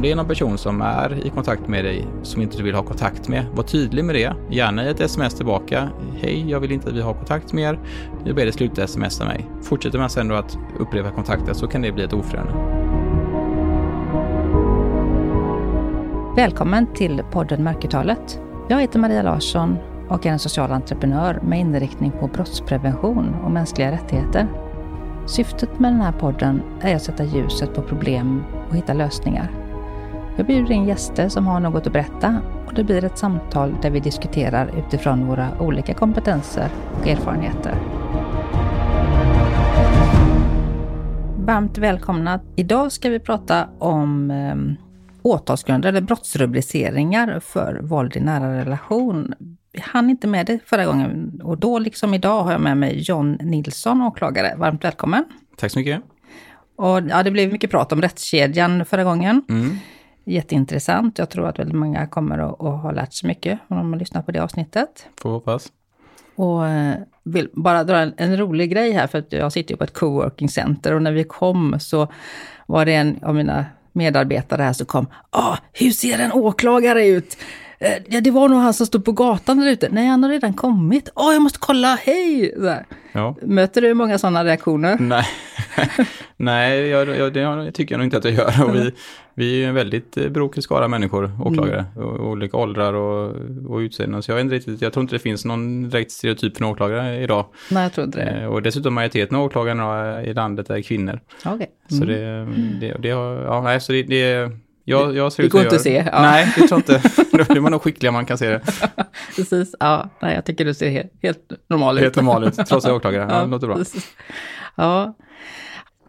Om det är någon person som är i kontakt med dig som inte du vill ha kontakt med, var tydlig med det. Gärna i ett sms tillbaka. Hej, jag vill inte att vi har kontakt med er. Jag ber dig sluta smsa mig. Fortsätter man sen då att upprepa kontakten så kan det bli ett ofredande. Välkommen till podden Mörkertalet. Jag heter Maria Larsson och är en social entreprenör med inriktning på brottsprevention och mänskliga rättigheter. Syftet med den här podden är att sätta ljuset på problem och hitta lösningar. Jag bjuder in gäster som har något att berätta och det blir ett samtal där vi diskuterar utifrån våra olika kompetenser och erfarenheter. Varmt välkomna! Idag ska vi prata om eh, åtalsgrunder eller brottsrubriceringar för våld i nära relation. Jag hann inte med det förra gången och då liksom idag har jag med mig John Nilsson, åklagare. Varmt välkommen! Tack så mycket! Och ja, det blev mycket prat om rättskedjan förra gången. Mm. Jätteintressant. Jag tror att väldigt många kommer att, att ha lärt sig mycket om de har lyssnat på det avsnittet. Får hoppas. Och eh, vill bara dra en, en, rolig grej här, för att jag sitter ju på ett coworking center och när vi kom så var det en av mina medarbetare här som kom. Ah, hur ser en åklagare ut? Eh, ja, det var nog han som stod på gatan där ute. Nej, han har redan kommit. Åh, jag måste kolla, hej! Ja. Möter du många sådana reaktioner? Nej, Nej jag, jag, det tycker jag nog inte att jag gör. Och vi, vi är en väldigt eh, brokig skara människor, åklagare, mm. och, olika åldrar och, och utseenden. Så jag, inte riktigt, jag tror inte det finns någon direkt stereotyp för en åklagare idag. Nej, jag tror inte det. Eh, och dessutom majoriteten av åklagarna i landet är kvinnor. Okay. Mm. Så det, det, det, ja, nej, så det, det jag, jag ser det går inte att se. Ja. Nej, det tror inte. Då blir man nog skicklig om man kan se det. Precis, ja. Nej, jag tycker du ser helt, helt normal ut. Helt normal ut, trots att jag är åklagare. Ja, ja, låter bra. Ja.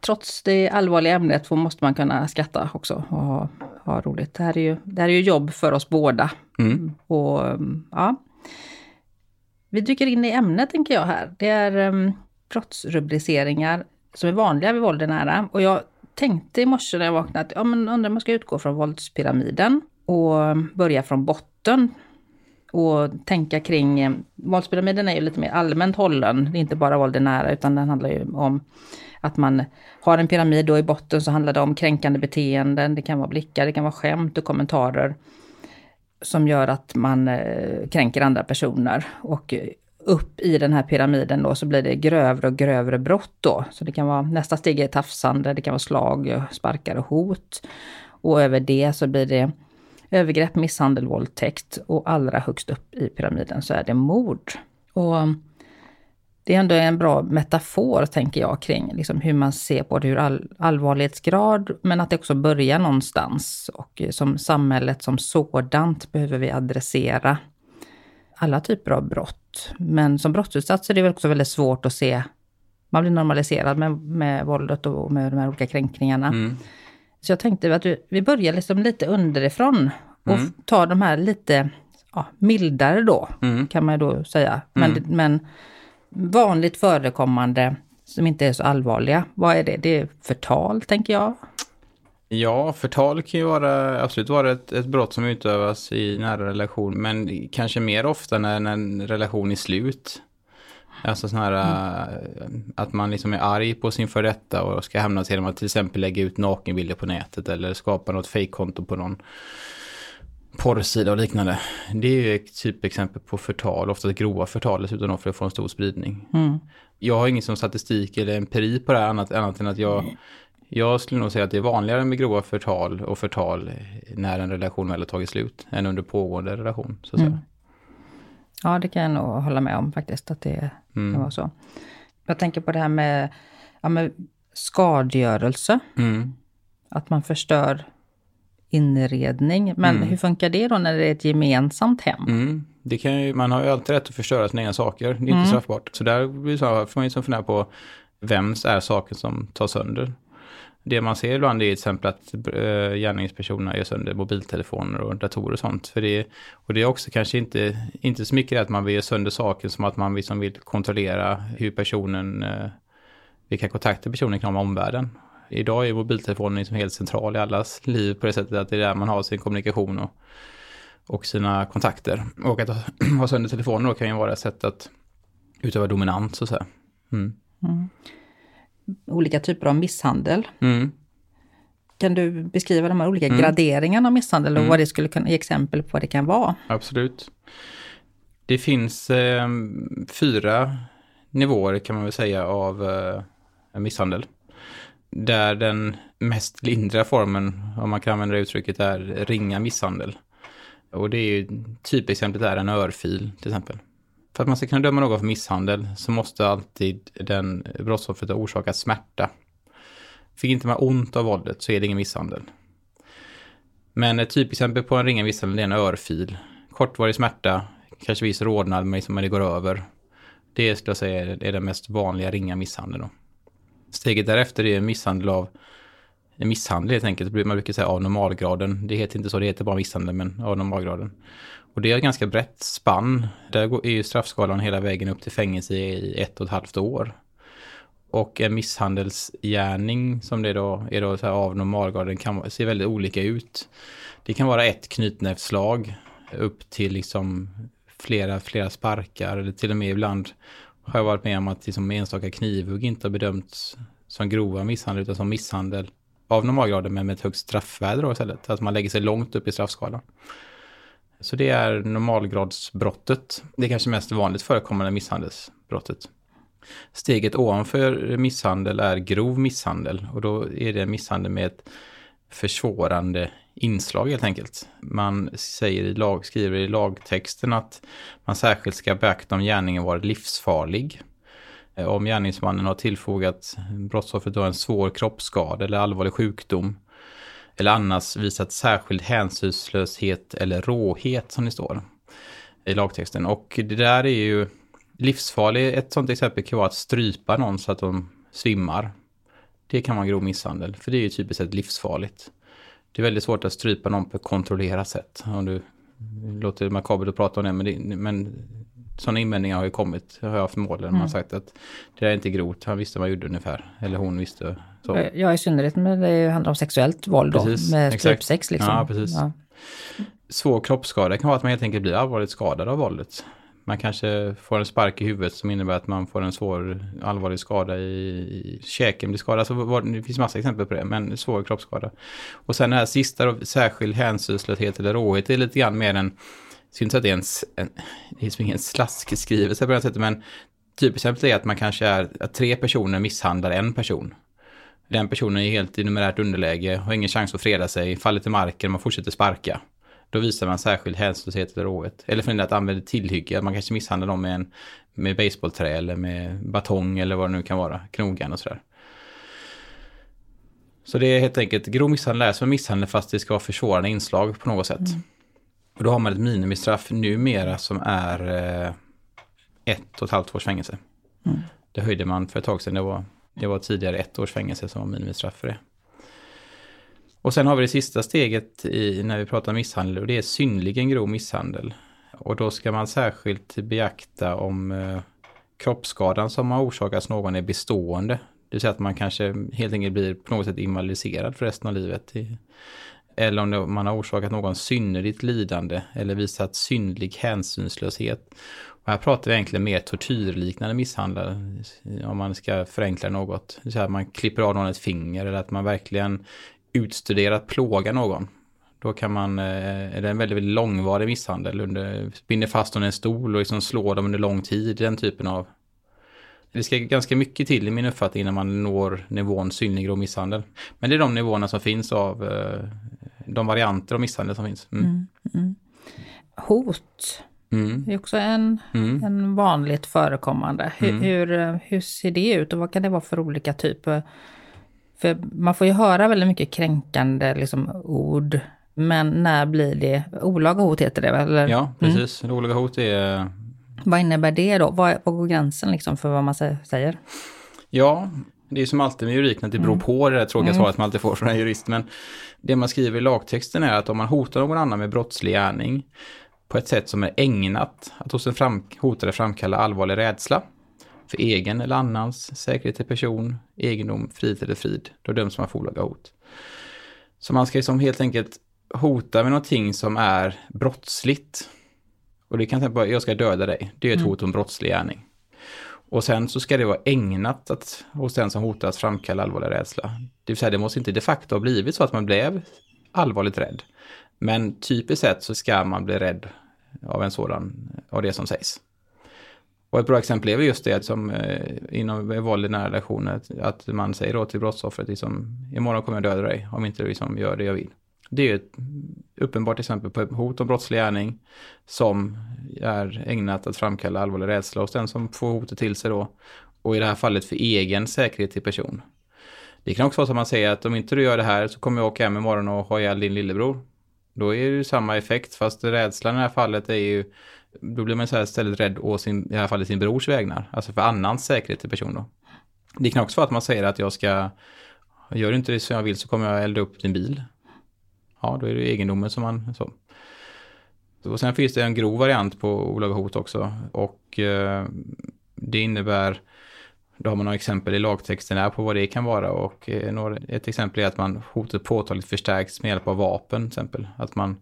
Trots det allvarliga ämnet så måste man kunna skratta också och ha, ha roligt. Det här, är ju, det här är ju jobb för oss båda. Mm. Och ja. Vi dyker in i ämnet tänker jag här. Det är um, brottsrubriceringar som är vanliga vid våld i nära. Och jag tänkte i morse när jag vaknade att ja, men undrar om man ska utgå från våldspyramiden och börja från botten. Och tänka kring, eh, våldspyramiden är ju lite mer allmänt hållen, det är inte bara våld i nära utan den handlar ju om att man har en pyramid då i botten så handlar det om kränkande beteenden, det kan vara blickar, det kan vara skämt och kommentarer som gör att man eh, kränker andra personer. Och eh, upp i den här pyramiden då så blir det grövre och grövre brott då. Så det kan vara nästa steg är tafsande, det kan vara slag, sparkar och hot. Och över det så blir det övergrepp, misshandel, våldtäkt och allra högst upp i pyramiden så är det mord. Och det är ändå en bra metafor, tänker jag, kring liksom hur man ser på det hur all, allvarlighetsgrad, men att det också börjar någonstans. Och som samhället som sådant behöver vi adressera alla typer av brott. Men som brottsutsatt så är det också väldigt svårt att se, man blir normaliserad med, med våldet och med de här olika kränkningarna. Mm. Så jag tänkte att vi börjar liksom lite underifrån och mm. tar de här lite ja, mildare då, mm. kan man då säga. Men, mm. men vanligt förekommande som inte är så allvarliga. Vad är det? Det är förtal, tänker jag. Ja, förtal kan ju vara, absolut vara ett, ett brott som utövas i nära relation, men kanske mer ofta när, när en relation är slut. Alltså sån här mm. att man liksom är arg på sin fördetta och ska hamna genom att till exempel lägga ut nakenbilder på nätet eller skapa något fejkkonto på någon porrsida och liknande. Det är ju ett typexempel på förtal, oftast grova förtal dessutom för att få en stor spridning. Mm. Jag har ingen som statistik eller empiri på det här annat, annat än att jag jag skulle nog säga att det är vanligare med grova förtal och förtal när en relation väl har tagit slut än under pågående relation. Så att mm. Ja, det kan jag nog hålla med om faktiskt, att det mm. kan vara så. Jag tänker på det här med, ja, med skadegörelse. Mm. Att man förstör inredning. Men mm. hur funkar det då när det är ett gemensamt hem? Mm. Det kan ju, man har ju alltid rätt att förstöra sina egna saker. Det är inte mm. straffbart. Så där får man ju som fundera på vems är saken som tar sönder. Det man ser ibland är till exempel att eh, gärningspersonerna gör sönder mobiltelefoner och datorer och sånt. För det, och det är också kanske inte, inte så mycket att man vill göra sönder saker som att man liksom vill kontrollera hur personen, eh, vilka kontakter personen kan ha med omvärlden. Idag är mobiltelefonen liksom helt central i allas liv på det sättet att det är där man har sin kommunikation och, och sina kontakter. Och att ha sönder telefonen då kan ju vara ett sätt att utöva dominans så att säga. Mm. Mm olika typer av misshandel. Mm. Kan du beskriva de här olika mm. graderingarna av misshandel och mm. vad det skulle kunna ge exempel på vad det kan vara? Absolut. Det finns eh, fyra nivåer kan man väl säga av eh, misshandel. Där den mest lindriga formen, om man kan använda det uttrycket, är ringa misshandel. Och det är ju, typexemplet är en örfil till exempel. För att man ska kunna döma någon för misshandel så måste alltid den brottsoffret ha orsakat smärta. Fick inte man ont av våldet så är det ingen misshandel. Men ett typexempel på en ringa misshandel är en örfil. Kortvarig smärta, kanske viss rodnad men det går över. Det skulle jag säga är den mest vanliga ringa misshandeln. Steget därefter är misshandel av misshandel helt enkelt. Man brukar säga av normalgraden. Det heter inte så, det heter bara misshandel, men av normalgraden. Och det är ett ganska brett spann. Där är ju straffskalan hela vägen upp till fängelse i ett och ett halvt år. Och en misshandelsgärning som det då är då så här av normalgraden kan se väldigt olika ut. Det kan vara ett knytnävsslag upp till liksom flera, flera sparkar eller till och med ibland har jag varit med om att liksom enstaka knivhugg inte har bedömts som grova misshandel utan som misshandel av normalgraden men med ett högt straffvärde då istället. Att man lägger sig långt upp i straffskalan. Så det är normalgradsbrottet. Det är kanske mest vanligt förekommande misshandelsbrottet. Steget ovanför misshandel är grov misshandel och då är det misshandel med ett försvårande inslag helt enkelt. Man säger i lag, skriver i lagtexten att man särskilt ska beakta om gärningen varit livsfarlig. Eh, om gärningsmannen har tillfogat brottsoffret en svår kroppsskada eller allvarlig sjukdom eller annars visat särskild hänsynslöshet eller råhet som det står i lagtexten. Och det där är ju livsfarligt. Ett sånt exempel kan vara att strypa någon så att de svimmar. Det kan vara grov misshandel, för det är ju typiskt sett livsfarligt. Det är väldigt svårt att strypa någon på ett kontrollerat sätt. Om du låter makabert att prata om det, men, det, men sådana invändningar har ju kommit, har jag förmodligen. Mm. Man har sagt att det är inte grovt, han visste vad han gjorde ungefär. Eller hon visste. Så. Ja, i synnerhet när det handlar om sexuellt våld precis, då, med strypsex liksom. Ja, precis. Ja. Svår kroppsskada kan vara att man helt enkelt blir allvarligt skadad av våldet. Man kanske får en spark i huvudet som innebär att man får en svår allvarlig skada i, i käken blir skadad. Alltså, det finns massa exempel på det, men svår kroppsskada. Och sen det här sista då, särskild hänsynslöshet eller råhet, det är lite grann mer en, skulle inte säga att det är en, en, det är ingen slaskskrivelse på det sättet, men typexemplet är att man kanske är, att tre personer misshandlar en person. Den personen är helt i numerärt underläge, har ingen chans att freda sig, faller till marken, man fortsätter sparka. Då visar man särskild hänsynslöshet eller råhet. Eller för att använda tillhygge, man kanske misshandlar dem med, en, med baseballträ eller med batong eller vad det nu kan vara, knogan och sådär. Så det är helt enkelt grov misshandel är som misshandel fast det ska vara försvårande inslag på något sätt. Mm. Och då har man ett minimistraff numera som är eh, ett och ett halvt års fängelse. Mm. Det höjde man för ett tag sedan, det var, det var tidigare ett års fängelse som var minimistraff för det. Och sen har vi det sista steget i, när vi pratar misshandel och det är synligen grov misshandel. Och då ska man särskilt beakta om eh, kroppsskadan som har orsakats någon är bestående. Det vill säga att man kanske helt enkelt blir på något sätt invalidiserad för resten av livet. Eller om man har orsakat någon synnerligt lidande eller visat synlig hänsynslöshet. Och här pratar vi egentligen mer tortyrliknande misshandel, om man ska förenkla något. Så att man klipper av någon ett finger eller att man verkligen utstuderat plåga någon. Då kan man, eh, är det en väldigt, väldigt långvarig misshandel, under, binder fast någon i en stol och liksom slår dem under lång tid, den typen av. Det ska ganska mycket till i min uppfattning innan man når nivån synlig grov misshandel. Men det är de nivåerna som finns av eh, de varianter av misshandel som finns. Mm. Mm, mm. Hot mm. är också en, mm. en vanligt förekommande. Hur, hur, hur ser det ut och vad kan det vara för olika typer? För man får ju höra väldigt mycket kränkande liksom, ord. Men när blir det, olaga hot heter det eller? Ja, precis. Mm. Olaga hot är... Vad innebär det då? Vad, vad går gränsen liksom för vad man säger? Ja, det är som alltid med juridiken att det beror mm. på det där tråkiga mm. svaret man alltid får från en jurist. Men det man skriver i lagtexten är att om man hotar någon annan med brottslig gärning på ett sätt som är ägnat att hos en fram, hotade framkalla allvarlig rädsla för egen eller annans säkerhet till person, egendom, frihet eller frid, då döms man för olaga hot. Så man ska liksom helt enkelt hota med någonting som är brottsligt. Och det kan till exempel jag ska döda dig, det är ett mm. hot om brottslig gärning. Och sen så ska det vara ägnat att hos den som hotas framkalla allvarlig rädsla. Det vill säga det måste inte de facto ha blivit så att man blev allvarligt rädd. Men typiskt sett så ska man bli rädd av en sådan, av det som sägs. Och ett bra exempel är just det som eh, inom våld i nära relationer, att man säger då till brottsoffret liksom, imorgon kommer jag döda dig om inte du liksom gör det jag vill. Det är ett uppenbart exempel på ett hot om brottslig gärning som är ägnat att framkalla allvarlig rädsla hos den som får hotet till sig då. Och i det här fallet för egen säkerhet till person. Det kan också vara så att man säger att om inte du gör det här så kommer jag åka hem imorgon och ha ihjäl din lillebror. Då är det ju samma effekt, fast rädslan i det här fallet är ju, då blir man så här istället rädd å sin, i det här fallet sin brors vägnar, alltså för annans säkerhet till person då. Det kan också vara att man säger att jag ska, gör du inte det som jag vill så kommer jag elda upp din bil. Ja, då är det egendomen som man så. Och sen finns det en grov variant på olaga hot också och eh, det innebär då har man några exempel i lagtexten här på vad det kan vara och eh, ett exempel är att man hotet påtagligt förstärks med hjälp av vapen, till exempel. Att man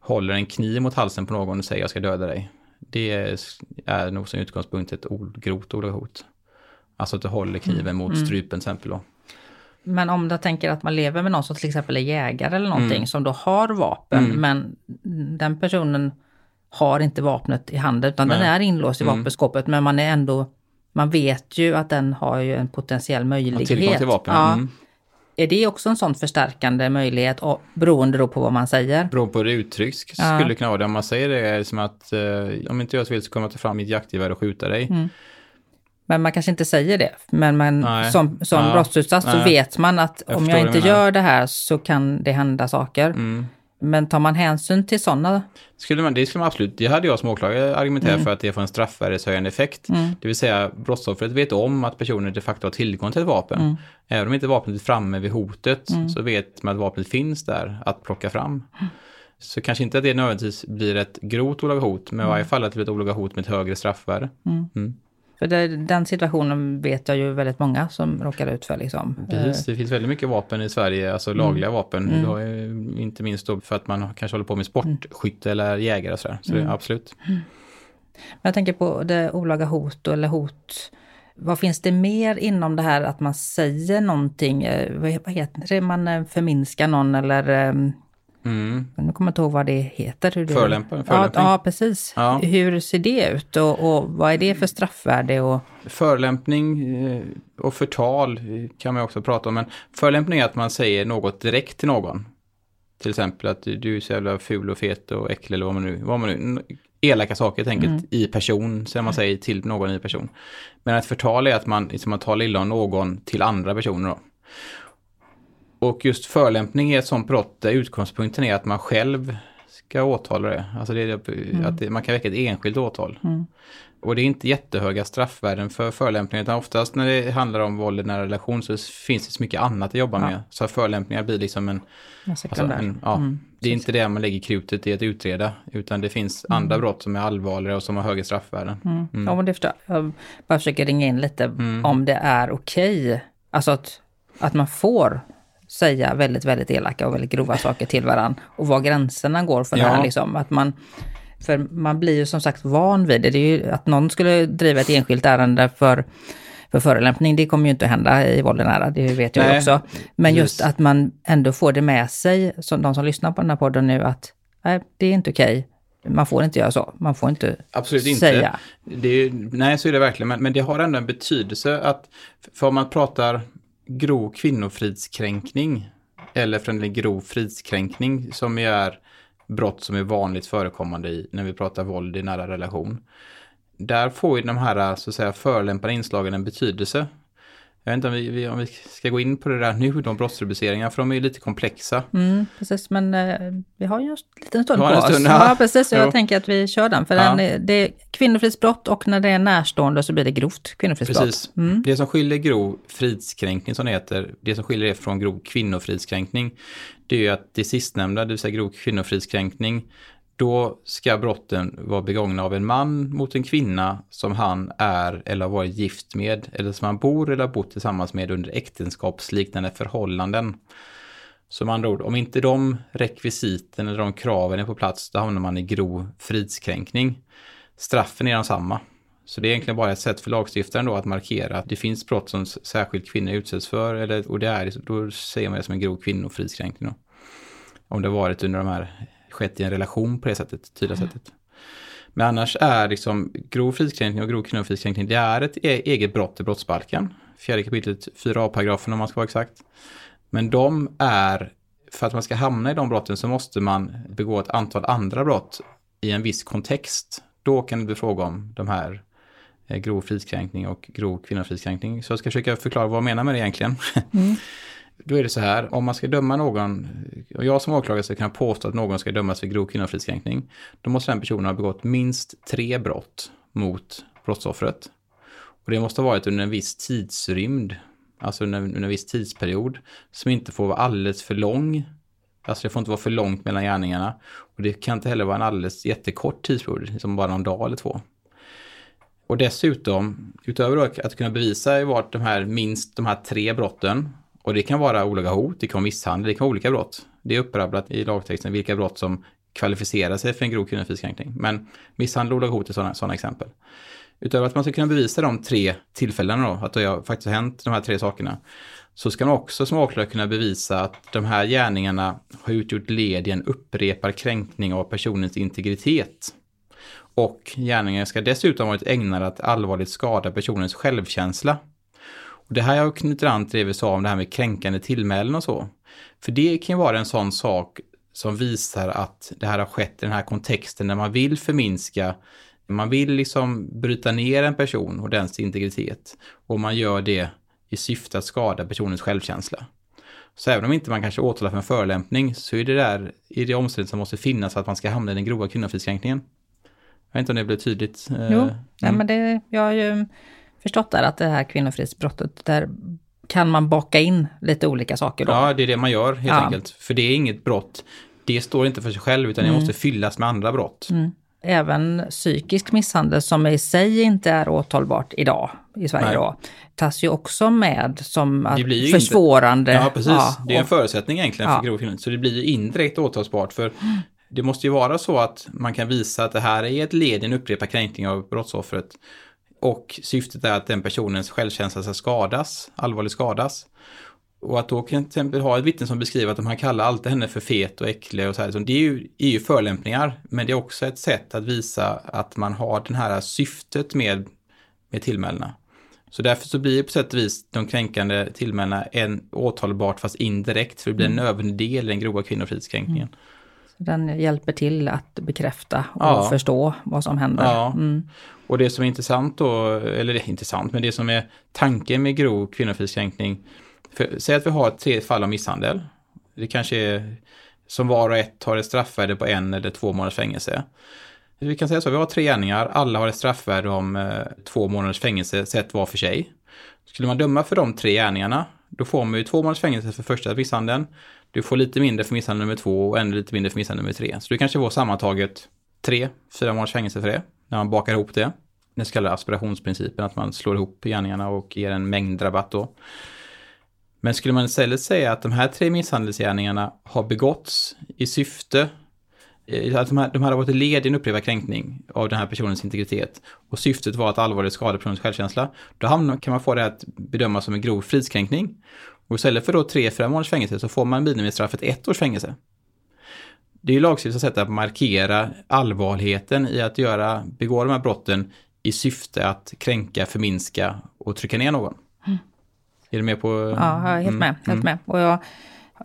håller en kniv mot halsen på någon och säger jag ska döda dig. Det är nog som utgångspunkt ett grovt olaga hot. Alltså att du håller kniven mot mm. strupen till exempel. Då. Men om du tänker att man lever med någon som till exempel är jägare eller någonting mm. som då har vapen mm. men den personen har inte vapnet i handen utan Nej. den är inlåst i mm. vapenskåpet men man är ändå man vet ju att den har ju en potentiell möjlighet. Tillgång till vapen. Ja. Mm. Är det också en sån förstärkande möjlighet och, beroende då på vad man säger? Beroende på hur det uttrycks skulle det kunna vara det. Om man säger det är som att eh, om inte jag vill så kommer jag ta fram mitt jaktgevär och skjuta dig. Mm. Men man kanske inte säger det. Men man, som, som ja. brottsutsatt så vet man att jag om jag inte gör det här så kan det hända saker. Mm. Men tar man hänsyn till sådana? Skulle man, det skulle man absolut, det hade jag som åklagare argumenterat mm. för att det får en straffvärdeshöjande effekt. Mm. Det vill säga brottsoffret vet om att personen de facto har tillgång till ett vapen. Mm. Även om inte vapnet är framme vid hotet mm. så vet man att vapnet finns där att plocka fram. Mm. Så kanske inte att det nödvändigtvis blir ett grovt olaga hot, men i varje fall att det blir ett olaga hot med ett högre straffvärde. För det, den situationen vet jag ju väldigt många som råkar ut för. Liksom. Precis, det finns väldigt mycket vapen i Sverige, alltså mm. lagliga vapen. Mm. Då inte minst då för att man kanske håller på med sportskytte mm. eller jägare och sådär. Så mm. det, absolut. Men jag tänker på det olaga hot eller hot. Vad finns det mer inom det här att man säger någonting, eh, vad heter det, man eh, förminskar någon eller ehm, Mm. Nu kommer jag inte ihåg vad det heter. Hur det... Förolämpning. Ja, ja, precis. Ja. Hur ser det ut och, och, vad är det för straffvärde? Och... Förolämpning eh, och förtal kan man också prata om. Men förolämpning är att man säger något direkt till någon. Till exempel att du är så jävla ful och fet och äcklig eller vad man nu, vad man nu elaka saker helt enkelt mm. i person, som man säger till någon i person. Men att förtal är att man, liksom, man talar illa om någon till andra personer då. Och just förolämpning är ett sånt brott där utgångspunkten är att man själv ska åtala det. Alltså det är, mm. att det, man kan väcka ett enskilt åtal. Mm. Och det är inte jättehöga straffvärden för förolämpningar, utan oftast när det handlar om våld i nära relation så finns det så mycket annat att jobba ja. med. Så förolämpningar blir liksom en... Alltså en ja, mm. Det är inte det man lägger krutet i att utreda, utan det finns mm. andra brott som är allvarligare och som har högre straffvärden. Mm. mm. Ja, men det förstår jag. Jag bara försöker ringa in lite mm. om det är okej, okay. alltså att, att man får säga väldigt, väldigt elaka och väldigt grova saker till varandra. Och var gränserna går för ja. det här liksom. Att man, för man blir ju som sagt van vid det. det är ju, att någon skulle driva ett enskilt ärende för, för förolämpning, det kommer ju inte att hända i våld nära, det vet jag nej, också. Men just att man ändå får det med sig, som de som lyssnar på den här podden nu, att nej, det är inte okej. Man får inte göra så. Man får inte Absolut säga. inte. Är, nej, så är det verkligen. Men, men det har ändå en betydelse att, för om man pratar grov kvinnofridskränkning eller för en grov fridskränkning som ju är brott som är vanligt förekommande i, när vi pratar våld i nära relation. Där får ju de här så att säga förolämpande inslagen en betydelse. Jag vet inte om vi, om vi ska gå in på det där nu, de brottsrubriceringarna, för de är ju lite komplexa. Mm, precis, men eh, vi har ju en liten stund på oss. Stund, ja. ja, precis, jag jo. tänker att vi kör den. För ja. den är, det är kvinnofridsbrott och när det är närstående så blir det grovt kvinnofridsbrott. Precis. Mm. Det som skiljer grov fridskränkning, som det heter, det som skiljer det från grov kvinnofridskränkning, det är ju att det sistnämnda, det vill säga grov kvinnofridskränkning, då ska brotten vara begångna av en man mot en kvinna som han är eller har varit gift med eller som han bor eller har bott tillsammans med under äktenskapsliknande förhållanden. Så med andra ord, om inte de rekvisiten eller de kraven är på plats, då hamnar man i grov fridskränkning. Straffen är de samma. Så det är egentligen bara ett sätt för lagstiftaren då att markera att det finns brott som särskilt kvinnor utsätts för, eller, och det är, då ser man det som en grov kvinnofridskränkning. Då. Om det varit under de här, skett i en relation på det sättet, tydliga mm. sättet. Men annars är liksom grov fridskränkning och grov kvinnofridskränkning, det är ett e-, eget brott i brottsbalken. Fjärde kapitlet, 4a-paragrafen om man ska vara exakt. Men de är, för att man ska hamna i de brotten så måste man begå ett antal andra brott i en viss kontext. Då kan det bli fråga om de här eh, grov fridskränkning och grov kvinnofridskränkning. Så jag ska försöka förklara vad jag menar med det egentligen. Mm. Då är det så här, om man ska döma någon, och jag som åklagare ska kunna påstå att någon ska dömas för grov kvinnofridskränkning, då måste den personen ha begått minst tre brott mot brottsoffret. Och det måste ha varit under en viss tidsrymd, alltså under, under en viss tidsperiod, som inte får vara alldeles för lång. Alltså det får inte vara för långt mellan gärningarna. Och det kan inte heller vara en alldeles jättekort tidsperiod, som bara någon dag eller två. Och dessutom, utöver att kunna bevisa vart de här minst de här tre brotten och det kan vara olaga hot, det kan vara misshandel, det kan vara olika brott. Det är upprabblat i lagtexten vilka brott som kvalificerar sig för en grov kvinnofridskränkning. Men misshandel och olaga hot är sådana, sådana exempel. Utöver att man ska kunna bevisa de tre tillfällena då, att det har faktiskt har hänt de här tre sakerna, så ska man också som åklagare kunna bevisa att de här gärningarna har utgjort led i en upprepad kränkning av personens integritet. Och gärningen ska dessutom ha varit ägnade att allvarligt skada personens självkänsla och det här jag knyter an till det vi sa om det här med kränkande tillmälen och så. För det kan ju vara en sån sak som visar att det här har skett i den här kontexten när man vill förminska, man vill liksom bryta ner en person och dens integritet. Och man gör det i syfte att skada personens självkänsla. Så även om inte man kanske åtalar för en förolämpning så är det där i det omständighet som måste finnas för att man ska hamna i den grova kvinnofridskränkningen. Jag vet inte om det blev tydligt. Jo, mm. nej, men det, jag har ju förstått där att det här kvinnofridsbrottet, där kan man baka in lite olika saker då. Ja, det är det man gör helt ja. enkelt. För det är inget brott. Det står inte för sig själv utan mm. det måste fyllas med andra brott. Mm. Även psykisk misshandel som i sig inte är åtalbart idag i Sverige då, tas ju också med som att försvårande. Inte, ja, precis. Ja, det är en förutsättning egentligen ja. för grov kriminalitet. Så det blir ju indirekt åtalsbart för det måste ju vara så att man kan visa att det här är ett led i en upprepad kränkning av brottsoffret och syftet är att den personens självkänsla ska skadas, allvarligt skadas. Och att då kan till exempel ha ett vittne som beskriver att man kallar alltid henne för fet och äcklig och så här. Det är ju, är ju förolämpningar, men det är också ett sätt att visa att man har det här syftet med, med tillmälena. Så därför så blir på sätt och vis de kränkande tillmälena en åtalbart fast indirekt, för det blir en mm. nödvändig del i den grova kvinnofridskränkningen. Mm. Den hjälper till att bekräfta och ja. förstå vad som händer. Ja. Mm. Och det som är intressant då, eller det är intressant, men det som är tanken med grov kvinnofridskränkning, säg att vi har tre fall av misshandel. Det kanske är som var och ett har ett straffvärde på en eller två månaders fängelse. Vi kan säga så, vi har tre gärningar, alla har ett straffvärde om eh, två månaders fängelse sett var för sig. Skulle man döma för de tre gärningarna, då får man ju två månaders fängelse för första misshandeln, du får lite mindre för misshandel nummer två och ännu lite mindre för misshandel nummer tre. Så du kanske får sammantaget tre, fyra månaders fängelse för det, när man bakar ihop det. Den så kallade aspirationsprincipen, att man slår ihop gärningarna och ger en mängdrabatt då. Men skulle man istället säga att de här tre misshandelsgärningarna har begåtts i syfte eh, att de här, de här har varit ett led i en upprepad kränkning av den här personens integritet och syftet var att allvarligt skada personens självkänsla, då hamnar, kan man få det att bedömas som en grov fridskränkning. Och istället för då tre, fyra månaders fängelse så får man minimistraffet ett års fängelse. Det är ju lagstiftarens sätt att markera allvarligheten i att göra, begå de här brotten i syfte att kränka, förminska och trycka ner någon. Mm. Är du med på? Ja, jag är helt mm, med. Helt mm. med. Och jag,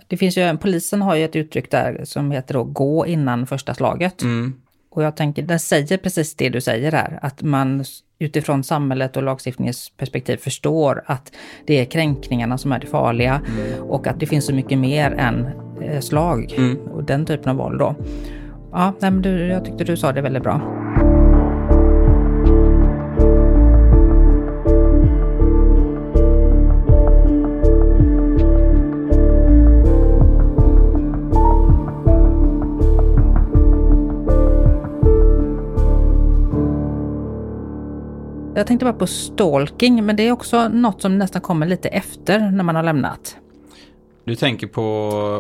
det finns ju, polisen har ju ett uttryck där som heter då gå innan första slaget. Mm. Och jag tänker, den säger precis det du säger här, att man utifrån samhället och lagstiftningens perspektiv förstår att det är kränkningarna som är det farliga mm. och att det finns så mycket mer än eh, slag mm. och den typen av våld då. Ja, nej, men du, jag tyckte du sa det väldigt bra. Jag tänkte bara på stalking, men det är också något som nästan kommer lite efter när man har lämnat. Du tänker på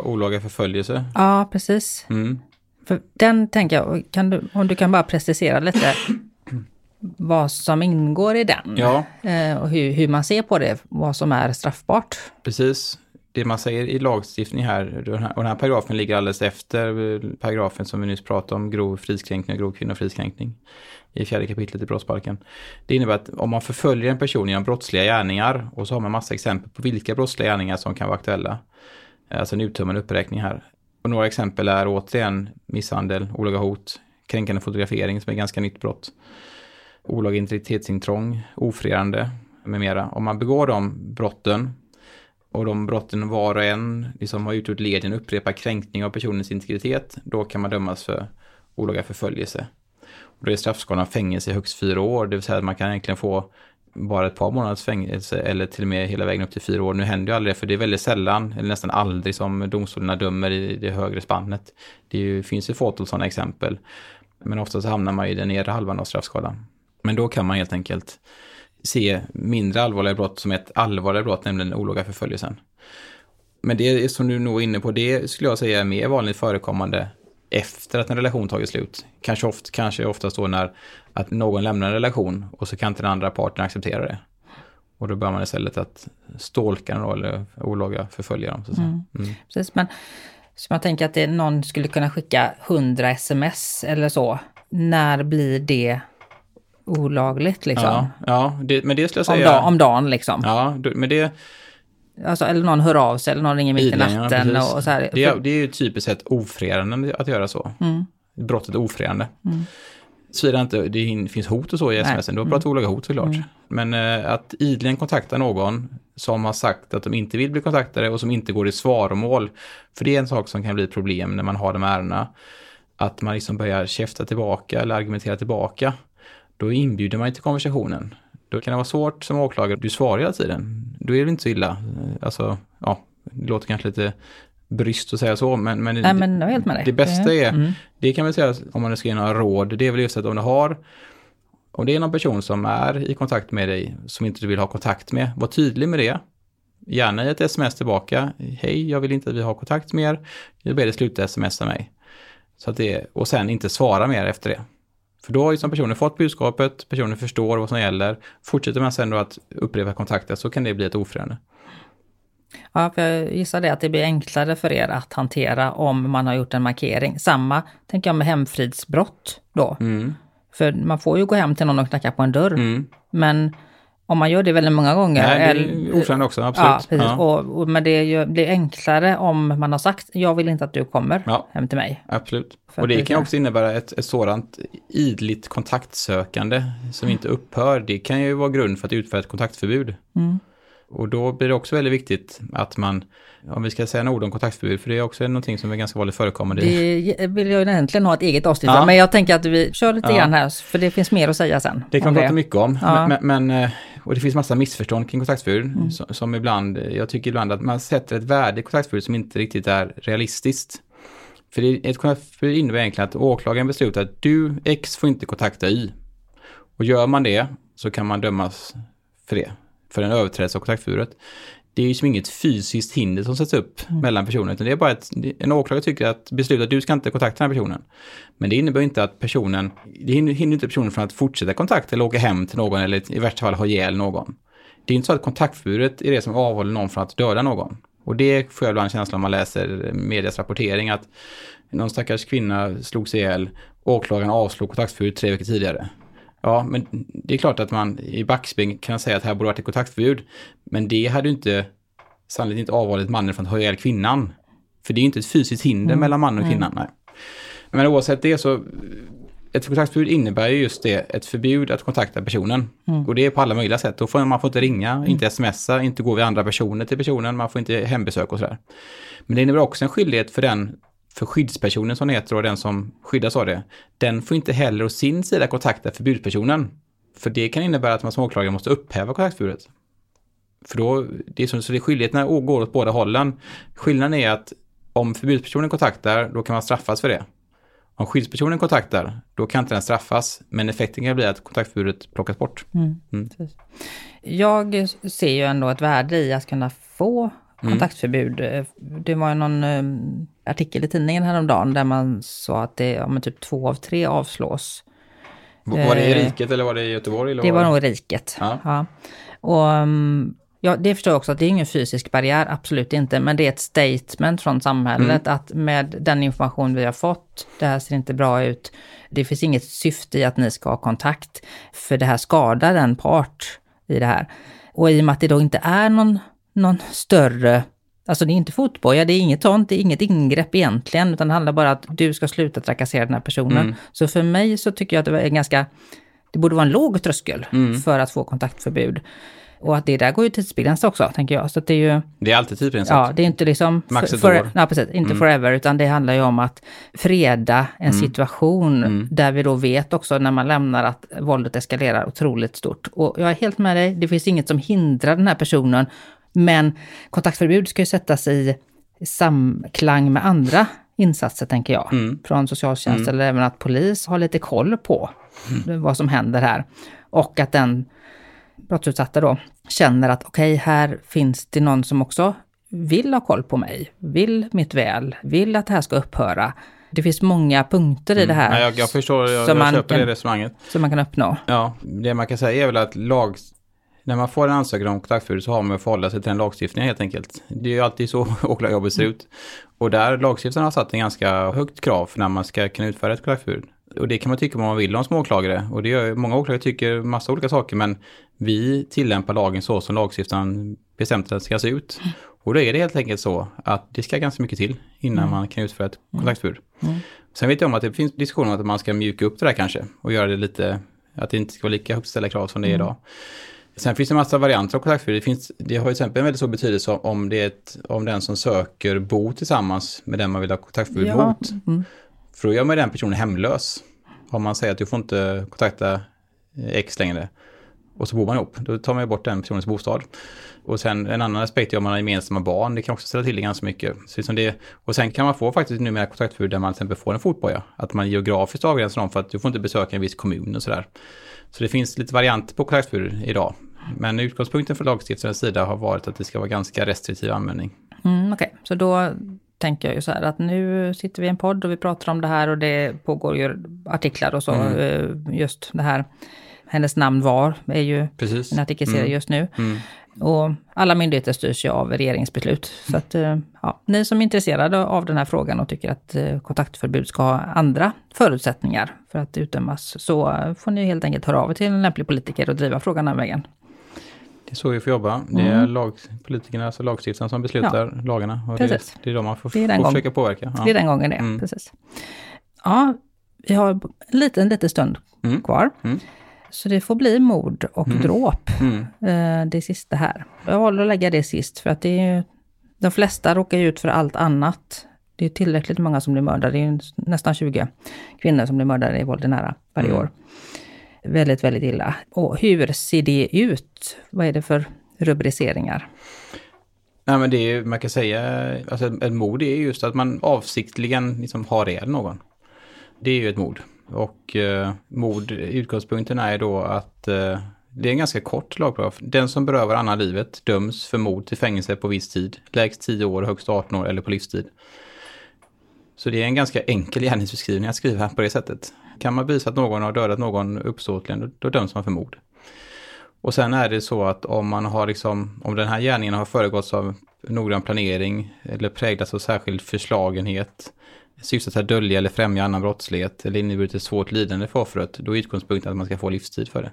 olaga förföljelse? Ja, precis. Mm. För den tänker jag, kan du, om du kan bara precisera lite. vad som ingår i den. Ja. Eh, och hur, hur man ser på det, vad som är straffbart. Precis. Det man säger i lagstiftning här, och den här, och den här paragrafen ligger alldeles efter eh, paragrafen som vi nyss pratade om, grov fridskränkning och grov kvinnofridskränkning i fjärde kapitlet i brottsbalken. Det innebär att om man förföljer en person genom brottsliga gärningar och så har man massa exempel på vilka brottsliga gärningar som kan vara aktuella. Eh, alltså en uttömmande uppräkning här. Och några exempel är återigen misshandel, olaga hot, kränkande fotografering som är ganska nytt brott, olaga integritetsintrång, ofredande med mera. Om man begår de brotten och de brotten var och en liksom har utgjort led i en upprepad kränkning av personens integritet, då kan man dömas för olaga förföljelse. Och då är straffskalan fängelse i högst fyra år, det vill säga att man kan egentligen få bara ett par månaders fängelse eller till och med hela vägen upp till fyra år. Nu händer ju aldrig det, för det är väldigt sällan, eller nästan aldrig, som domstolarna dömer i det högre spannet. Det ju, finns ju fåtal sådana exempel. Men oftast hamnar man i den nedre halvan av straffskalan. Men då kan man helt enkelt se mindre allvarliga brott som ett allvarligare brott, nämligen olaga förföljelsen. Men det som du nog är inne på, det skulle jag säga är mer vanligt förekommande efter att en relation tagit slut. Kanske, oft, kanske oftast då när att någon lämnar en relation och så kan inte den andra parten acceptera det. Och då bör man istället att stålka den eller olaga förfölja dem. Så mm. Mm. Precis, men så man tänker att det, någon skulle kunna skicka 100 sms eller så. När blir det olagligt liksom? Ja, ja det, men det skulle jag säga. Om, dag, om dagen liksom? Ja, men det... Alltså, eller någon hör av sig eller någon ringer mitt i natten. Ja, och så här. Det, är, det är ju typiskt sett ofredande att göra så. Mm. Brottet ofredande. Mm. Såvida inte det finns hot och så i sms, då pratar vi olaga hot såklart. Mm. Men eh, att idligen kontakta någon som har sagt att de inte vill bli kontaktade och som inte går i svaromål. För det är en sak som kan bli problem när man har de ärendena. Att man liksom börjar käfta tillbaka eller argumentera tillbaka. Då inbjuder man till konversationen. Då kan det vara svårt som åklagare, du svarar hela tiden. Då är det inte så illa. Alltså, ja, det låter kanske lite bryskt att säga så, men, men, Nej, men det. det bästa är, mm. det kan vi säga om man ska ge några råd, det är väl just att om du har, om det är någon person som är i kontakt med dig som inte du vill ha kontakt med, var tydlig med det. Gärna i ett sms tillbaka, hej, jag vill inte att vi har kontakt mer, jag ber dig sluta smsa mig. Så att det, och sen inte svara mer efter det. För då har ju som personen fått budskapet, personen förstår vad som gäller. Fortsätter man sen då att upprepa kontakten så kan det bli ett ofredande. Ja, för jag gissar det att det blir enklare för er att hantera om man har gjort en markering. Samma tänker jag med hemfridsbrott då. Mm. För man får ju gå hem till någon och knacka på en dörr. Mm. Men om man gör det väldigt många gånger. Nej, det är ofredande också, absolut. Ja, precis. Ja. Och, och, men det ju, blir enklare om man har sagt, jag vill inte att du kommer ja, hem till mig. Absolut. och det kan också innebära ett, ett sådant idligt kontaktsökande som inte upphör. Det kan ju vara grund för att utföra ett kontaktförbud. Mm. Och då blir det också väldigt viktigt att man, om vi ska säga några ord om kontaktförbud, för det är också någonting som är ganska vanligt förekommande. Det vill jag egentligen ha ett eget avsnitt ja. men jag tänker att vi kör lite ja. grann här, för det finns mer att säga sen. Det kan man prata mycket om, ja. men, men, eh, och det finns massa missförstånd kring kontaktförbud, mm. som, som, ibland, jag tycker ibland att man sätter ett värde i kontaktförbud som inte riktigt är realistiskt. För det, ett kontaktförbud innebär egentligen att åklagaren beslutar att du, X, får inte kontakta Y. Och gör man det så kan man dömas för det för en överträdelse av kontaktförbudet. Det är ju som inget fysiskt hinder som sätts upp mm. mellan personer, utan det är bara att en åklagare tycker att beslutet att du ska inte kontakta den här personen. Men det innebär inte att personen, det hindrar inte personen från att fortsätta kontakt eller åka hem till någon eller i värsta fall ha ihjäl någon. Det är inte så att kontaktförbudet är det som avhåller någon från att döda någon. Och det får jag ibland känslan om man läser medias rapportering att någon stackars kvinna slogs ihjäl, åklagaren avslog kontaktförbud tre veckor tidigare. Ja, men det är klart att man i backspegel kan säga att här borde varit ett kontaktförbud. Men det hade ju inte sannolikt inte avhållit mannen från att ha ihjäl kvinnan. För det är ju inte ett fysiskt hinder mm. mellan mannen och kvinnan. Nej. Men oavsett det så, ett kontaktförbud innebär ju just det, ett förbud att kontakta personen. Mm. Och det är på alla möjliga sätt. Då får man får inte ringa, mm. inte smsa, inte gå vid andra personer till personen, man får inte hembesök och sådär. Men det innebär också en skyldighet för den för skyddspersonen som det heter och den som skyddas av det, den får inte heller å sin sida kontakta förbudspersonen. För det kan innebära att man som åklagare måste upphäva kontaktförbudet. För då, det är som, så det är skyldigheterna går åt båda hållen. Skillnaden är att om förbudspersonen kontaktar, då kan man straffas för det. Om skyddspersonen kontaktar, då kan inte den straffas, men effekten kan bli att kontaktförbudet plockas bort. Mm. Mm. Jag ser ju ändå ett värde i att kunna få Mm. kontaktförbud. Mm. Det var någon um, artikel i tidningen häromdagen där man sa att det, ja, typ två av tre avslås Var det i riket eller var det i Göteborg? Eller det var, var nog i riket. Ja. Ja. Och, mm, ja, det förstår jag också att det är ingen fysisk barriär, absolut inte, men det är ett statement från samhället Mm. att med den information vi har fått, det här ser inte bra ut, det finns inget syfte i att ni ska ha kontakt, för det här skadar en part i det här. Och i och med att det då inte är någon, någon större Alltså det är inte fotboja, det är inget sånt, det är inget ingrepp egentligen, utan det handlar bara att du ska sluta trakassera den här personen. Mm. Så för mig så tycker jag att det är ganska, det borde vara en låg tröskel Mm. för att få kontaktförbud. Och att det där går ju tidsbegränsat också, tänker jag. Så att det är ju, Det är alltid tidsbegränsat. ja, det är inte liksom... Max ett år. Ja, precis. Inte forever, utan det handlar ju om att freda en situation där vi då vet också när man lämnar att våldet eskalerar otroligt stort. Och jag är helt med dig, det finns inget som hindrar den här personen, men kontaktförbud ska ju sättas i samklang med andra insatser, tänker jag, från socialtjänst eller även att polis har lite koll på vad som händer här. Och att den brottsutsatta då känner att okej, här finns det någon som också vill ha koll på mig, vill mitt väl, vill att det här ska upphöra. Det finns många punkter i det här Nej, jag, jag förstår, jag, som jag man köper kan- det resonemanget. som man kan uppnå. Ja, det man kan säga är väl att lag, när man får en ansökan om kontaktförbud så har man att förhålla sig till den lagstiftningen helt enkelt. Det är ju alltid så åklagarjobbet ser ut. Och där lagstiftaren har satt en ganska högt krav för när man ska kunna utföra ett kontaktförbud. Och det kan man tycka vad man vill om som åklagare. Och det gör många åklagare tycker massa olika saker men vi tillämpar lagen så som lagstiftaren bestämt att den ska se ut. Och då är det helt enkelt så att det ska ganska mycket till innan man kan utföra ett kontaktförbud. Sen vet jag om att det finns diskussioner om att man ska mjuka upp det där kanske och göra det lite, att det inte ska vara lika högt ställda krav som det är idag. Sen finns det en massa varianter av kontaktförbud. Det, finns, det har ju till exempel en väldigt stor betydelse om, det är ett, om den som söker bor tillsammans med den man vill ha kontaktförbud Ja. mot. För då gör man den personen hemlös. Om man säger att du får inte kontakta X längre. Och så bor man ihop. Då tar man ju bort den personens bostad. Och sen en annan aspekt är om man har gemensamma barn. Det kan också ställa till det ganska mycket. Så liksom det, och sen kan man få faktiskt numera kontaktförbud där man till exempel får en fotboja. Att man geografiskt avgränsar dem för att du får inte besöka en viss kommun och sådär. Så det finns lite varianter på kontaktförbud idag. Men utgångspunkten för lagstiftarens sida har varit att det ska vara ganska restriktiv användning. Mm, Okej, så då tänker jag ju så här att nu sitter vi i en podd och vi pratar om det här och det pågår ju artiklar och så. eh, Just det här, hennes namn var, är ju Precis. en artikelserie Mm. just nu. Mm. Och alla myndigheter styrs ju av regeringsbeslut. Så att, eh, ja, ni som är intresserade av den här frågan och tycker att eh, kontaktförbud ska ha andra förutsättningar för att utdömas, så får ni helt enkelt höra av er till en lämplig politiker och driva frågan den vägen. Det är så vi får jobba. Det är lag, politikerna, alltså lagstiftaren som beslutar lagarna. Och det, Precis. det är de man får, Det är den får försöka påverka. Ja. Det är den gången det, Mm. precis. Ja, vi har en liten, liten stund Mm. kvar. Mm. Så det får bli mord och dråp, Mm. eh, det sista här. Jag valde att lägga det sist för att det är ju, de flesta råkar ju ut för allt annat. Det är tillräckligt många som blir mördade. Det är nästan 20 kvinnor som blir mördade i våld nära varje Mm. år. Väldigt, väldigt illa. Och hur ser det ut? Vad är det för rubriceringar? Nej men det är ju, man kan säga, alltså ett mord är just att man avsiktligen liksom har ihjäl någon. Det är ju ett mord. Och eh, mord, utgångspunkten är då att eh, det är en ganska kort lagparagraf. Den som berövar annan livet döms för mord till fängelse på viss tid. Lägst 10 år, högst 18 år eller på livstid. Så det är en ganska enkel gärningsbeskrivning att skriva på det sättet. Kan man visa att någon har dödat någon uppsåtligen, då, då döms man för mord. Och sen är det så att om man har liksom, om den här gärningen har föregåtts av noggrann planering eller präglats av särskild förslagenhet, syftet till att dölja eller främja annan brottslighet eller inneburit ett svårt lidande för offret, då är utgångspunkten att man ska få livstid för det.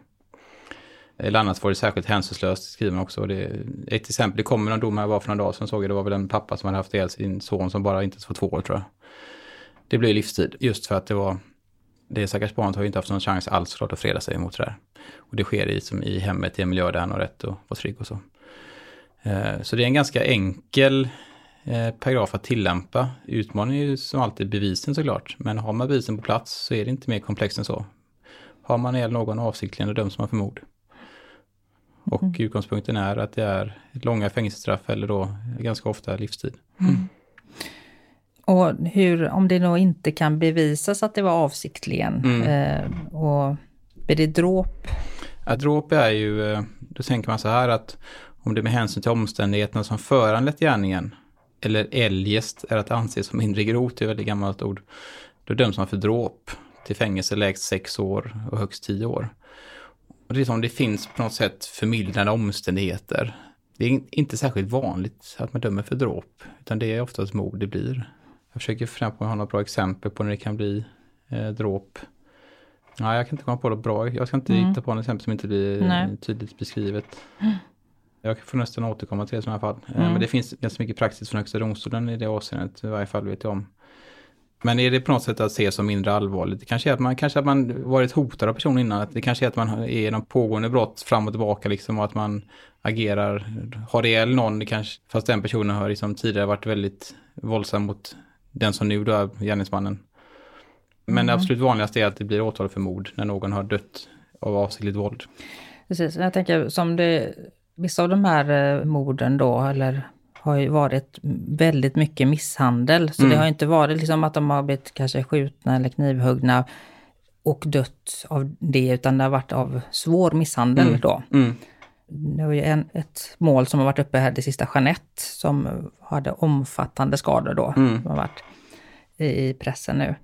Eller annars får det särskilt hänsynslöst, skriver man också. Det, ett exempel, det kommer en dom här bara för några dagar sedan såg jag, det var väl en pappa som hade haft ihjäl sin son som bara inte ens var två år tror jag. Det blev livstid, just för att det var, det stackars barnet har ju inte haft någon chans alls såklart att freda sig mot det där. Och det sker i, som i hemmet i en miljö där han har rätt att vara trygg och så. Eh, så det är en ganska enkel eh, paragraf att tillämpa. Utmaningen är ju som alltid bevisen såklart. Men har man bevisen på plats så är det inte mer komplext än så. Har man ihjäl någon avsiktligen då döms man för mord. Och utgångspunkten är att det är långa fängelsestraff eller då ganska ofta livstid. Och hur, om det då inte kan bevisas att det var avsiktligen, Mm. eh, och blir det dråp? Att dråp är ju, eh, då tänker man så här att om det med hänsyn till omständigheterna som föranlett gärningen eller eljest är att anse som mindre grovt, det är ett väldigt gammalt ord, då döms man för dråp. till fängelse lägst sex år och högst tio år. Och det är som det finns på något sätt förmildrande omständigheter. Det är inte särskilt vanligt att man dömer för dråp, utan det är oftast mord det blir. Jag försöker fundera på om jag har några bra exempel på när det kan bli eh, dråp. Nej, jag kan inte komma på något bra. Jag ska inte mm. hitta på något exempel som inte blir Nej. tydligt beskrivet. Jag får nästan återkomma till det i sådana fall. Eh, mm. Men det finns ganska mycket praxis från Högsta domstolen i det avseendet, i varje fall vet jag om. Men är det på något sätt att se som mindre allvarligt? Det kanske är att man, kanske att man varit hotad av personen innan. Att det kanske är att man är någon pågående brott fram och tillbaka liksom och att man agerar, har ihjäl någon, kanske, fast den personen har liksom tidigare varit väldigt våldsam mot den som nu då är gärningsmannen. Men mm. det absolut vanligaste är att det blir åtal för mord när någon har dött av avsiktligt våld. Precis, jag tänker som det, vissa av de här eh, morden då, eller har ju varit väldigt mycket misshandel. Så mm. det har inte varit liksom att de har blivit kanske skjutna eller knivhuggna och dött av det, utan det har varit av svår misshandel mm. då. Mm. Det var ju en, ett mål som har varit uppe här, det sista Jeanette, som hade omfattande skador då. Mm. Som har varit i, i pressen nu.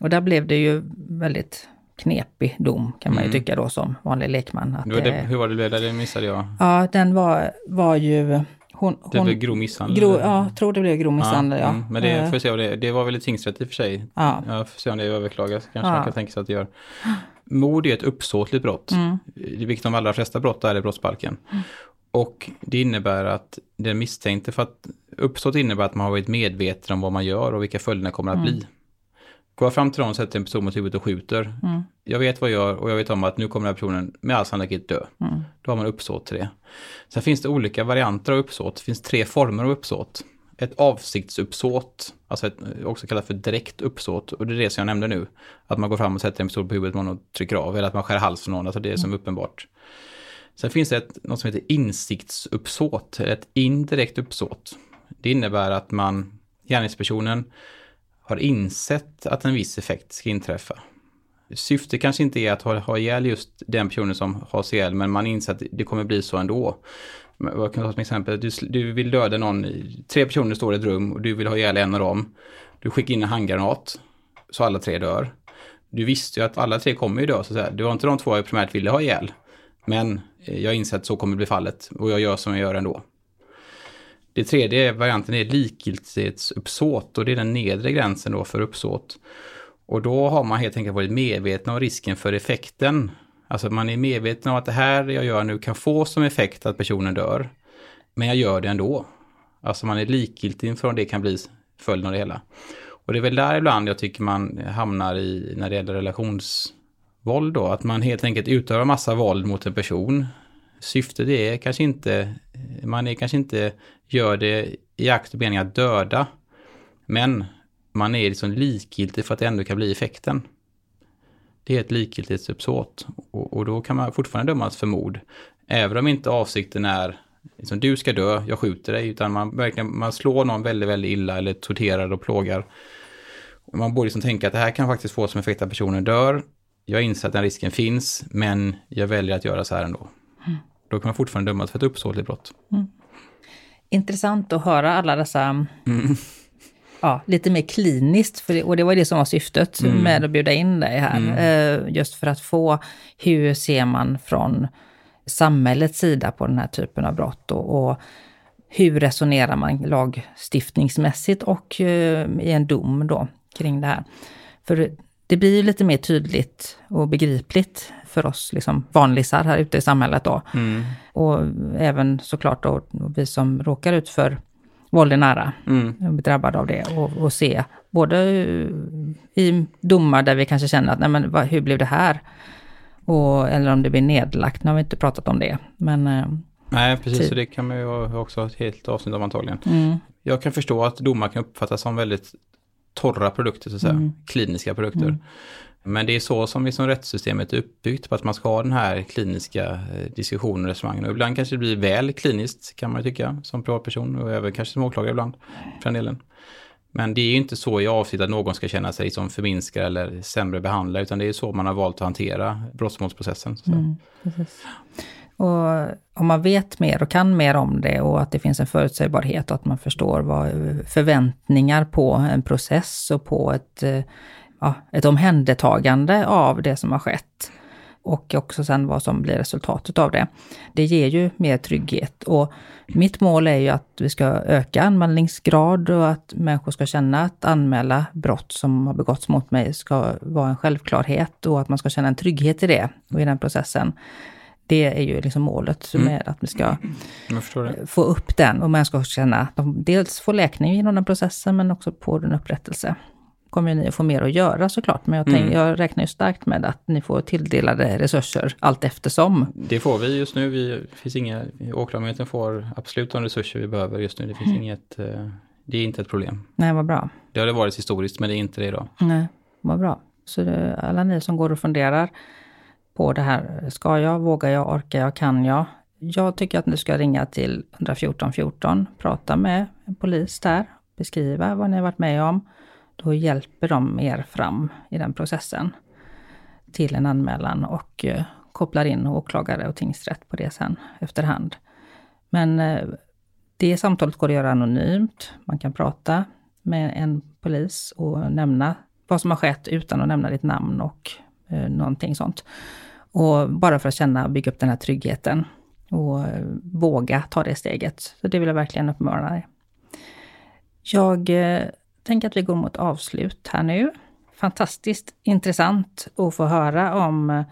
Och där blev det ju väldigt knepig dom kan man ju mm. tycka då som vanlig lekman. Att det, hur var det, det missade jag? Ja, den var, var ju hon, det blev grov misshandel? Grov, ja, jag tror det blev grov misshandel, ja. ja. Mm, men det eh. får se det, det var väl i tingsrätt i och för sig. Ja. Jag får se om det överklagas, kanske ja. man kan tänka sig att det gör. Mord är ett uppsåtligt brott, mm. vilket de allra flesta brott är i brottsbalken. Mm. Och det innebär att den misstänkte, för att uppsåt innebär att man har varit medveten om vad man gör och vilka följderna kommer att mm. bli. Går jag fram till någon och sätter en person mot huvudet och skjuter. Mm. Jag vet vad jag gör och jag vet om att nu kommer den här personen med all sannolikhet dö. Mm. Då har man uppsåt till det. Sen finns det olika varianter av uppsåt. Det finns tre former av uppsåt. Ett avsiktsuppsåt, alltså ett, också kallat för direkt uppsåt. Och det är det som jag nämnde nu. Att man går fram och sätter en pistol på huvudet någon och trycker av. Eller att man skär halsen av någon, alltså det är som mm. uppenbart. Sen finns det ett, något som heter insiktsuppsåt, ett indirekt uppsåt. Det innebär att man, gärningspersonen, har insett att en viss effekt ska inträffa. Syftet kanske inte är att ha, ha ihjäl just den personen som har ihjäl, men man inser att det kommer bli så ändå. Jag kan ta som exempel, du, du vill döda någon, tre personer står i ett rum och du vill ha ihjäl en av dem. Du skickar in en handgranat, så alla tre dör. Du visste ju att alla tre kommer ju dö, så att säga. Det var inte de två jag primärt ville ha ihjäl. Men eh, jag inser att så kommer bli fallet och jag gör som jag gör ändå. Det tredje varianten är likgiltighetsuppsåt och det är den nedre gränsen då för uppsåt. Och då har man helt enkelt varit medveten om risken för effekten. Alltså man är medveten om att det här jag gör nu kan få som effekt att personen dör. Men jag gör det ändå. Alltså man är likgiltig inför om det kan bli följden av det hela. Och det är väl där ibland jag tycker man hamnar i när det gäller relationsvåld då. Att man helt enkelt utövar massa våld mot en person. Syftet är kanske inte, man är kanske inte gör det i akt och mening att döda. Men man är liksom likgiltig för att det ändå kan bli effekten. Det är ett likgiltighetsuppsåt och, och då kan man fortfarande dömas för mord. Även om inte avsikten är liksom, du ska dö, jag skjuter dig, utan man, verkligen, man slår någon väldigt, väldigt illa eller torterar och plågar. Och man borde liksom tänka att det här kan faktiskt få som effekt att personen dör. Jag inser att den risken finns, men jag väljer att göra så här ändå. Mm. Då kan man fortfarande dömas för ett uppsåtligt brott. Mm intressant att höra alla dessa, mm. ja, lite mer kliniskt, för det, och det var det som var syftet mm. med att bjuda in dig här. Mm. Eh, just för att få, hur ser man från samhällets sida på den här typen av brott och, och hur resonerar man lagstiftningsmässigt och eh, i en dom då kring det här. För det blir lite mer tydligt och begripligt för oss liksom vanlisar här ute i samhället då. Mm. Och även såklart då vi som råkar ut för våld i nära, mm. drabbade av det och, och, se både i domar där vi kanske känner att nej men hur blev det här? Och, eller om det blir nedlagt, nu har vi inte pratat om det. Men, eh, Nej, precis, typ. så det kan man ju också ha ett helt avsnitt om antagligen. Mm. Jag kan förstå att domar kan uppfattas som väldigt torra produkter, så att säga. Mm. kliniska produkter. Mm. Men det är så som liksom rättssystemet är uppbyggt på att man ska ha den här kliniska eh, diskussionen och resonemangen. Och ibland kanske det blir väl kliniskt kan man tycka som privatperson och även kanske som åklagare ibland för den delen. Men det är ju inte så i avsikt att någon ska känna sig som förminskad eller sämre behandlad utan det är så man har valt att hantera brottmålsprocessen. Mm, och om man vet mer och kan mer om det och att det finns en förutsägbarhet och att man förstår vad eh, förväntningar på en process och på ett eh, ja, ett omhändertagande av det som har skett. Och också sen vad som blir resultatet av det. Det ger ju mer trygghet och mitt mål är ju att vi ska öka anmälningsgrad och att människor ska känna att anmäla brott som har begåtts mot mig ska vara en självklarhet och att man ska känna en trygghet i det och i den processen. Det är ju liksom målet mm. med att vi ska få upp den och man ska känna att de dels får läkning genom den processen men också på en upprättelse kommer ni att få mer att göra såklart. Men jag, tänk, mm. jag räknar ju starkt med att ni får tilldelade resurser allt eftersom. Det får vi just nu. Vi, finns inga, åklagarmyndigheten får absolut de resurser vi behöver just nu. Det finns mm. inget, eh, det är inte ett problem. Nej, vad bra. Det har det varit historiskt, men det är inte det idag. Nej, vad bra. Så det, alla ni som går och funderar på det här, ska jag, vågar jag, orkar jag, kan jag? Jag tycker att ni ska ringa till 114 14, prata med en polis där, beskriva vad ni har varit med om då hjälper de er fram i den processen till en anmälan och eh, kopplar in åklagare och tingsrätt på det sen efterhand. Men eh, det samtalet går att göra anonymt. Man kan prata med en polis och nämna vad som har skett utan att nämna ditt namn och eh, någonting sånt. Och bara för att känna och bygga upp den här tryggheten och eh, våga ta det steget. Så det vill jag verkligen uppmana dig. Jag tänk att vi går mot avslut här nu. Fantastiskt intressant att få höra om eh,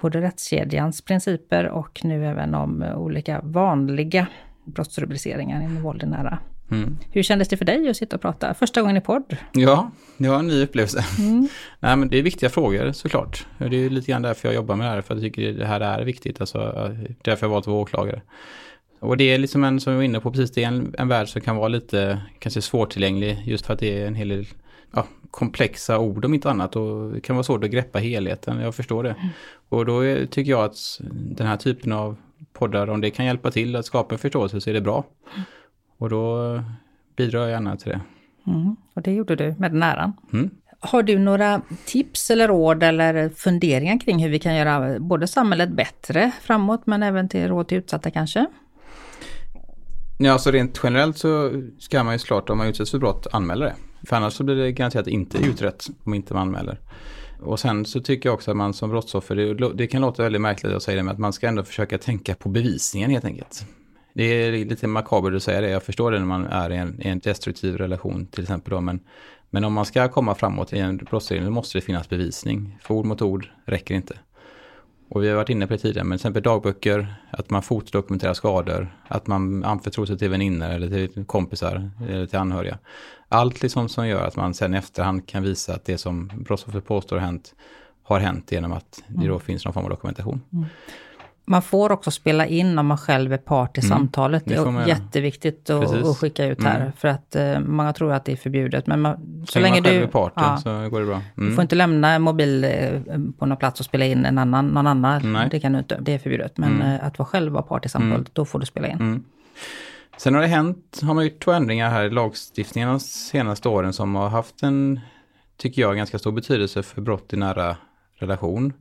både rättskedjans principer och nu även om eh, olika vanliga brottsrubriceringar inom våld i nära. Mm. Hur kändes det för dig att sitta och prata första gången i podd? Ja, det var en ny upplevelse. Mm. Nej, men det är viktiga frågor såklart. Det är lite grann därför jag jobbar med det här, för jag tycker det här är viktigt. Alltså, därför jag valt att vara åklagare. Och det är liksom en, som vi var inne på precis, det är en, en värld som kan vara lite kanske svårtillgänglig just för att det är en hel del ja, komplexa ord om inte annat och det kan vara svårt att greppa helheten, jag förstår det. Mm. Och då är, tycker jag att den här typen av poddar, om det kan hjälpa till att skapa en förståelse så är det bra. Mm. Och då bidrar jag gärna till det. Mm. Och det gjorde du med den äran. Mm. Har du några tips eller råd eller funderingar kring hur vi kan göra både samhället bättre framåt men även till råd till utsatta kanske? Ja, alltså rent generellt så ska man ju såklart om man utsätts för brott anmäla det. För annars så blir det garanterat inte utrett om inte man anmäler. Och sen så tycker jag också att man som brottsoffer, det, det kan låta väldigt märkligt att säga det, men att man ska ändå försöka tänka på bevisningen helt enkelt. Det är lite makabert att säga det, jag förstår det när man är i en, i en destruktiv relation till exempel då, men, men om man ska komma framåt i en brottsutredning måste det finnas bevisning. För ord mot ord räcker inte. Och vi har varit inne på det tidigare, men till exempel dagböcker, att man fotodokumenterar skador, att man anförtror sig till vänner eller till kompisar eller till anhöriga. Allt liksom som gör att man sen i efterhand kan visa att det som brottsoffer påstår har hänt, har hänt genom att det då mm. finns någon form av dokumentation. Mm. Man får också spela in om man själv är part i mm, samtalet. Det är man, jätteviktigt att, att, skicka ut här. Mm. För att uh, många tror att det är förbjudet. Men man, så, så länge man själv du, är part ja, så går det bra. Mm. Du får inte lämna en mobil uh, på någon plats och spela in en annan, någon annan. Nej. Det kan du inte, det är förbjudet. Men uh, att vara själv vara part i samtalet, mm. då får du spela in. Mm. Sen har det hänt, har man gjort två ändringar här i lagstiftningen de senaste åren som har haft en, tycker jag, ganska stor betydelse för brott i nära relation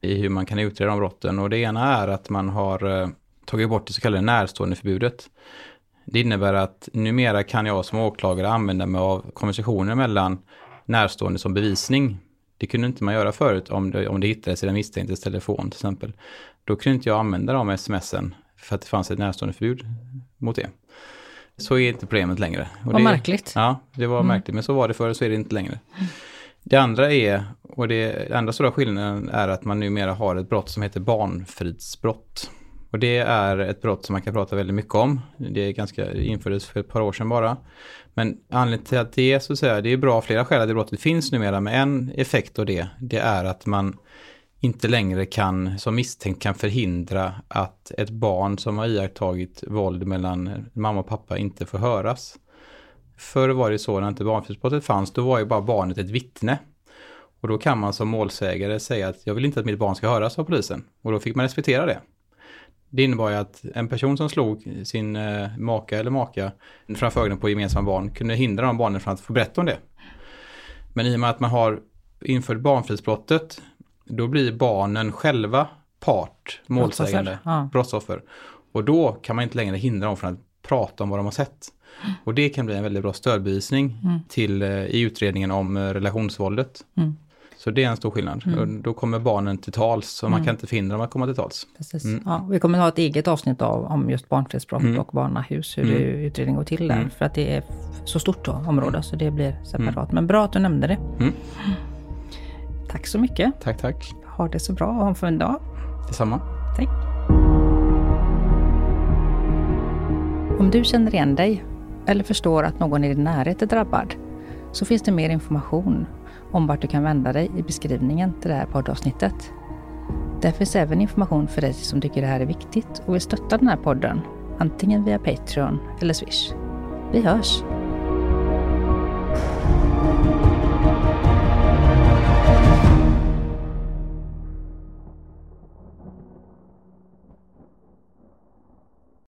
i hur man kan utreda de brotten. Och det ena är att man har eh, tagit bort det så kallade närståendeförbudet. Det innebär att numera kan jag som åklagare använda mig av konversationer mellan närstående som bevisning. Det kunde inte man göra förut om det, om det hittades i den misstänktes telefon till exempel. Då kunde inte jag använda de smsen för att det fanns ett närståendeförbud mot det. Så är inte problemet längre. Och Vad märkligt. Ja, det var mm. märkligt, men så var det förr så är det inte längre. Det andra är, och det andra stora skillnaden är att man numera har ett brott som heter barnfridsbrott. Och det är ett brott som man kan prata väldigt mycket om. Det är ganska, infördes för ett par år sedan bara. Men anledningen till att det är så att säga, det är bra av flera skäl att det brottet finns numera, men en effekt av det, det är att man inte längre kan, som misstänkt kan förhindra att ett barn som har iakttagit våld mellan mamma och pappa inte får höras. Förr var det så när inte barnfridsbrottet fanns, då var ju bara barnet ett vittne. Och då kan man som målsägare säga att jag vill inte att mitt barn ska höras av polisen. Och då fick man respektera det. Det innebar ju att en person som slog sin eh, maka eller maka framför ögonen på gemensamma barn kunde hindra de barnen från att få berätta om det. Men i och med att man har infört barnfridsbrottet, då blir barnen själva part, målsägande, brottsoffer. Ja. brottsoffer. Och då kan man inte längre hindra dem från att prata om vad de har sett. Och det kan bli en väldigt bra stödbevisning Mm. till, eh, i utredningen om eh, relationsvåldet. Mm. Så det är en stor skillnad. Mm. Då kommer barnen till tals och man Mm. kan inte förhindra dem att komma till tals. Mm. Ja, vi kommer att ha ett eget avsnitt av, om just barnfridsbrott Mm. och barnahus, hur Mm. utredningen går till där. För att det är så stort då, område, så det blir separat. Men bra att du nämnde det. Tack så mycket. Tack, tack. Ha det så bra och ha en fin dag. Detsamma. Tack. Om du känner igen dig eller förstår att någon i din närhet är drabbad så finns det mer information om vart du kan vända dig i beskrivningen till det här poddavsnittet. Där finns även information för dig som tycker det här är viktigt och vill stötta den här podden, antingen via Patreon eller Swish. Vi hörs!